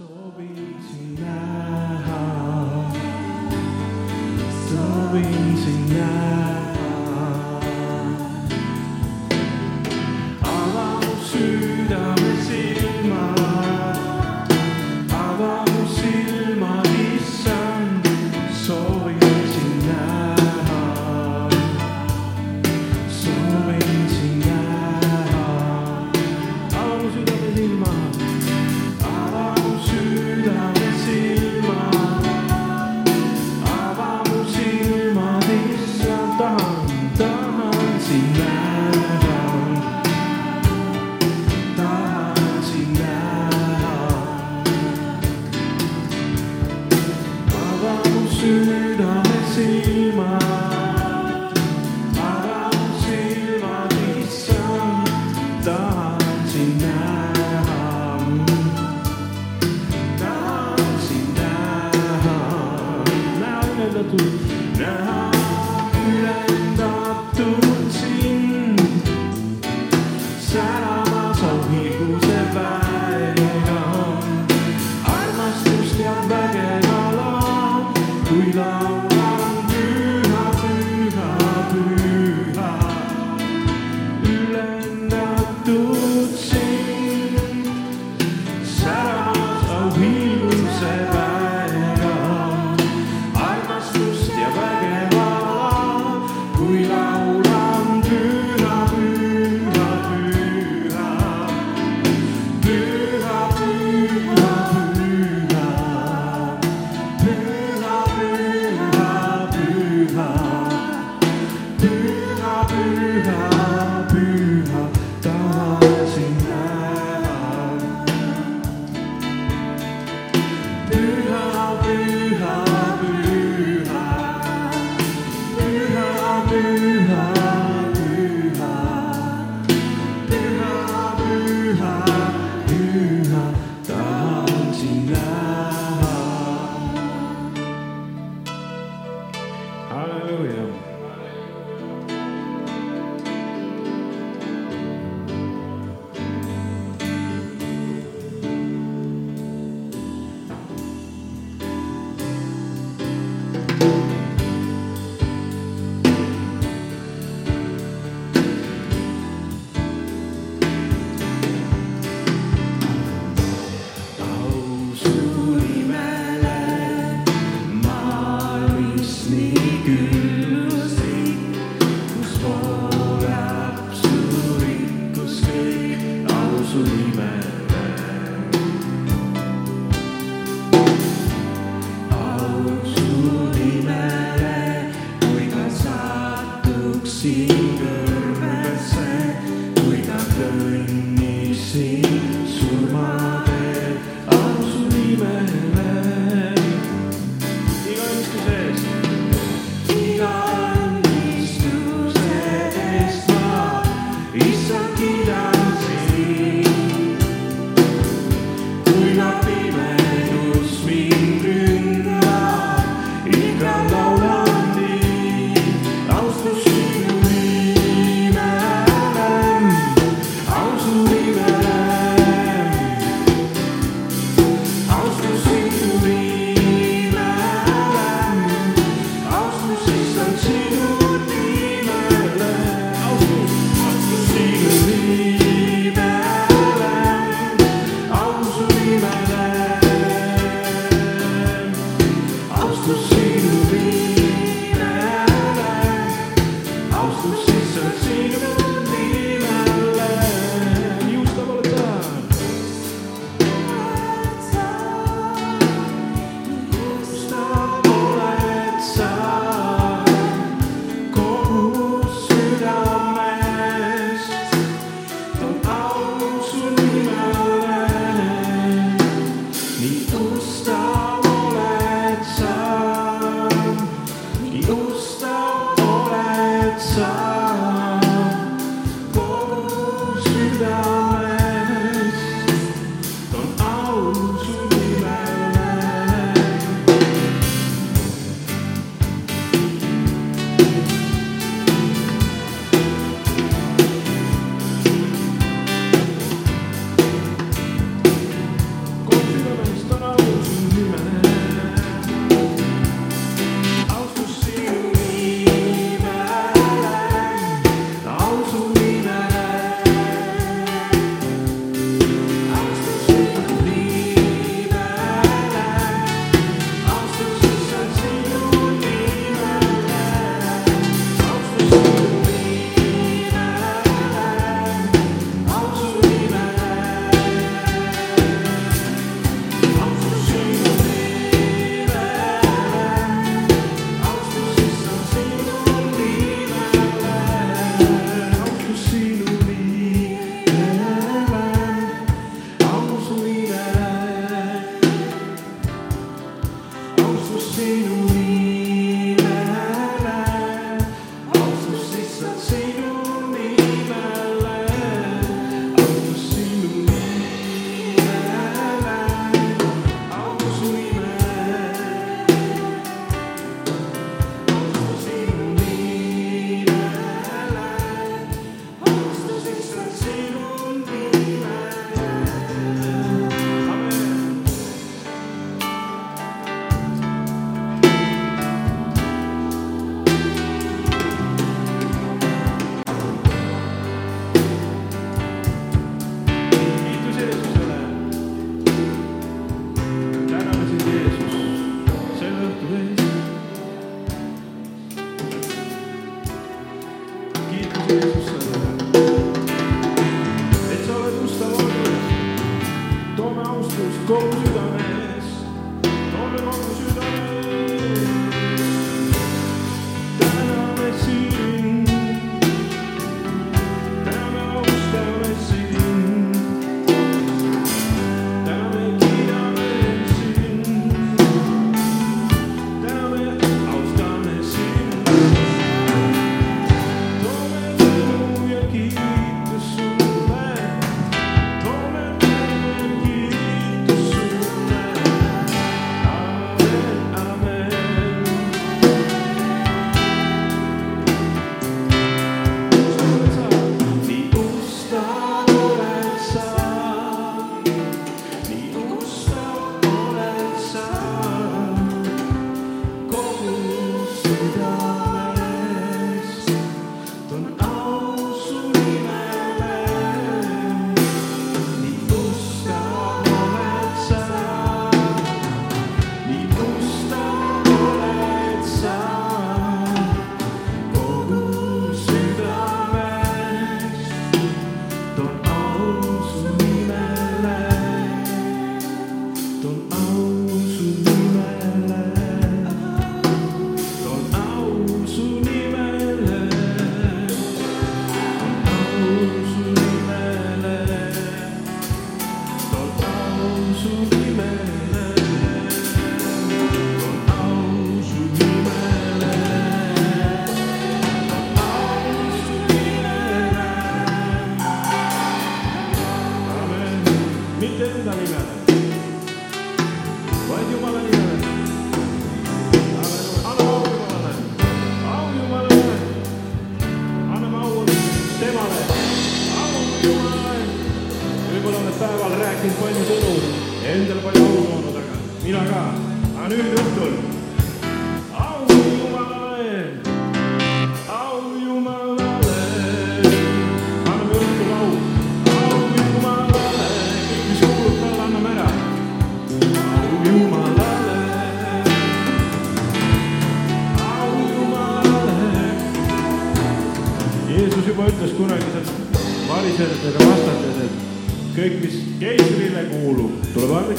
So be tonight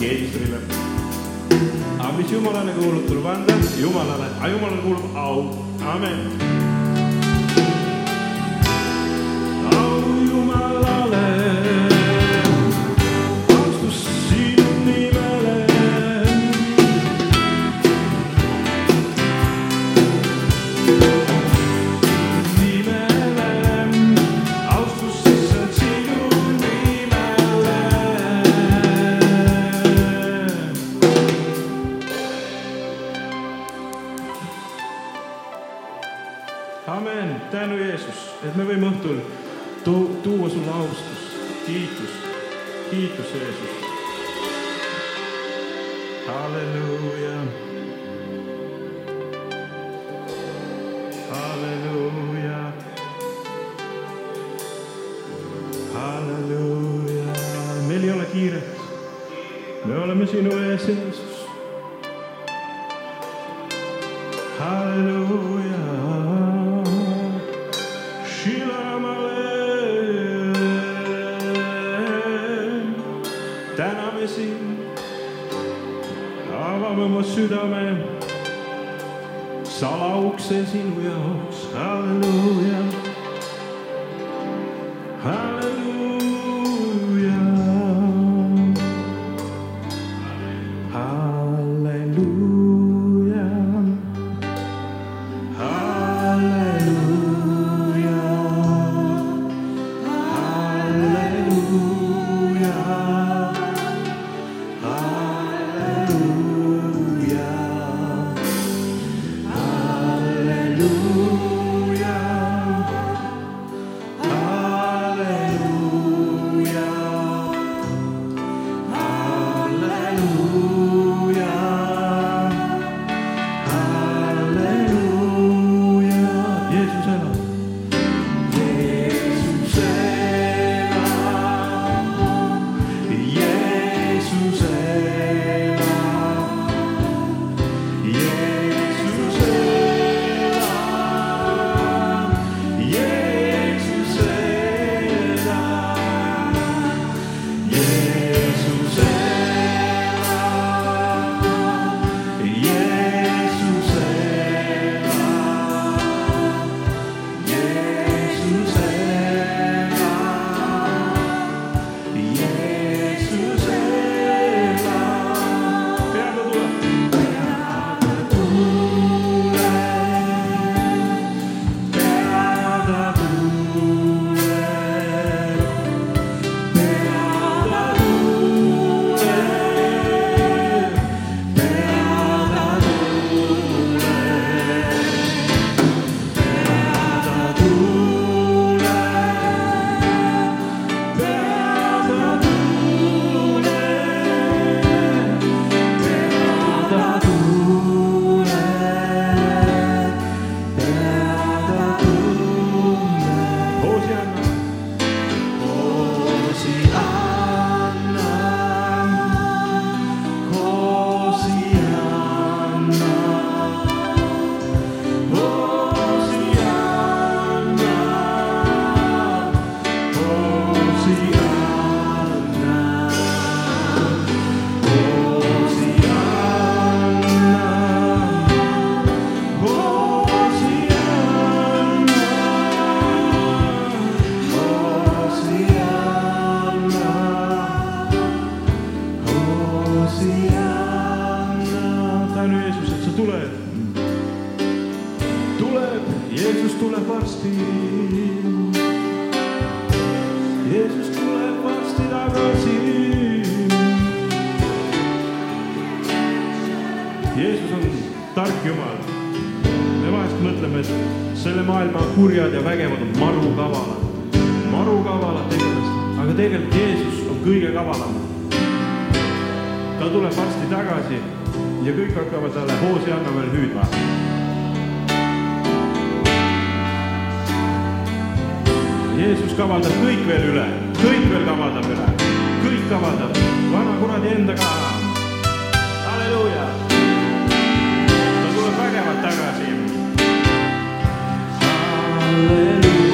Jeesusele. aga mis Jumalale kuulub, tuleb anda Jumalale, aga Jumalale kuulub au, amen. me oleme sinu ees, Jeesus. halleluuja. täname sind, avame oma südame, salaukse sinu jaoks, halleluuja. tegelikult Jeesus on kõige kavalam. ta tuleb varsti tagasi ja kõik hakkavad talle hoosianna veel hüüdma. Jeesus kavaldab kõik veel üle, kõik veel kavaldab üle, kõik kavaldab, vana kuradi enda ka. halleluuja. ta tuleb vägevalt tagasi. Hallelujah.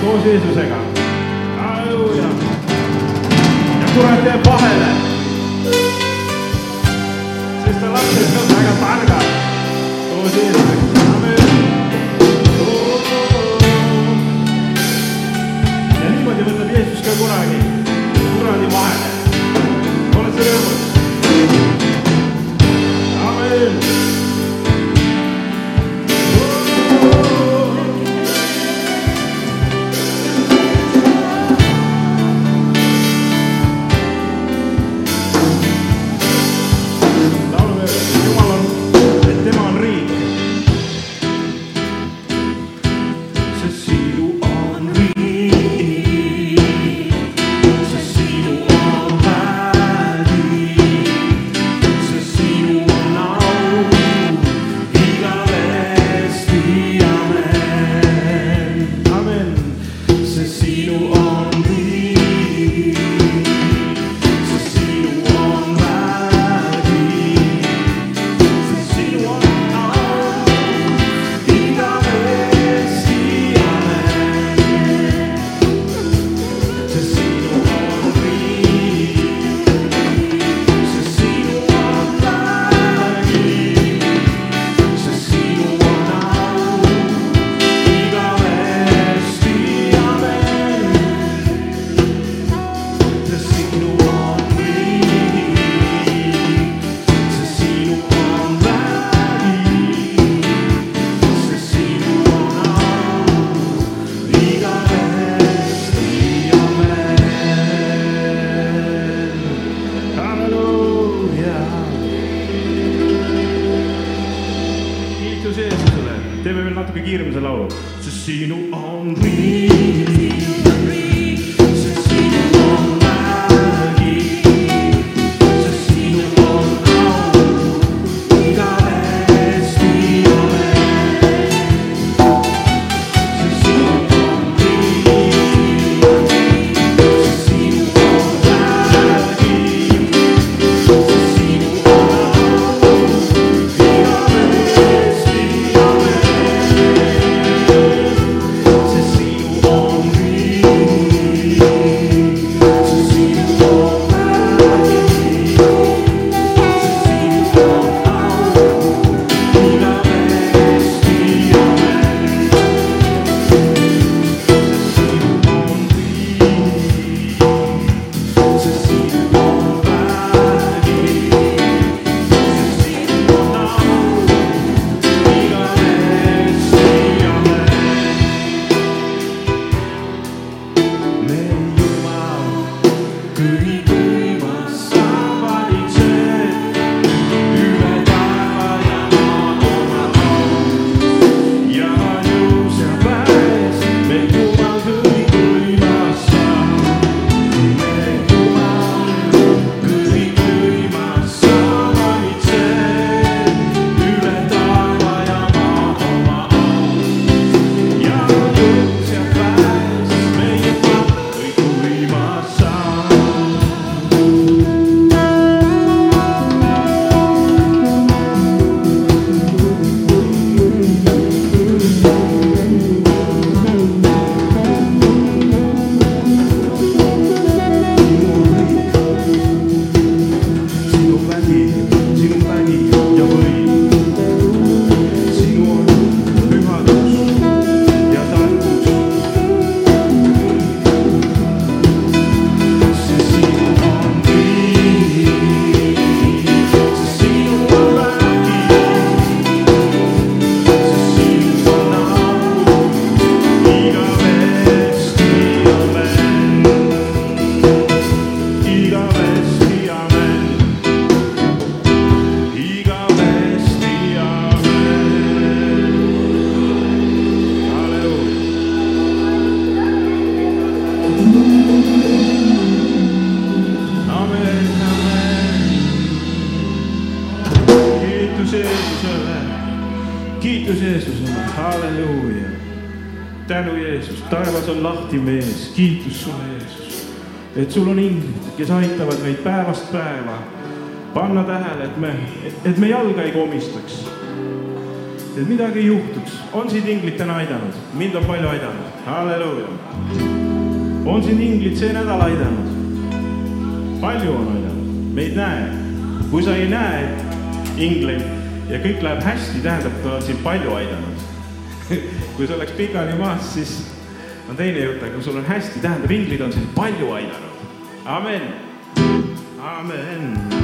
koos Jeesusega. halleluuja. ja kurat jääb vahele. sest ta lapsed on väga targad koos Jeesusega. ja niimoodi võtab Jeesus ka kunagi kuradi vahele. oled sa rõõmus? Kiitus sulle Jeesus, et sul on inglid, kes aitavad meid päevast päeva panna tähele, et me, et me jalga ei komistaks. et midagi ei juhtuks, on sind inglid täna aidanud, mind on palju aidanud, halleluuja. on sind inglid see nädal aidanud, palju on aidanud, me ei näe. kui sa ei näe ingleid ja kõik läheb hästi, tähendab, ta on sind palju aidanud. kui sa oleks pikali maas, siis on teine jutt, aga kui sul on hästi, tähendab, inglid on sind palju aidanud. amen, amen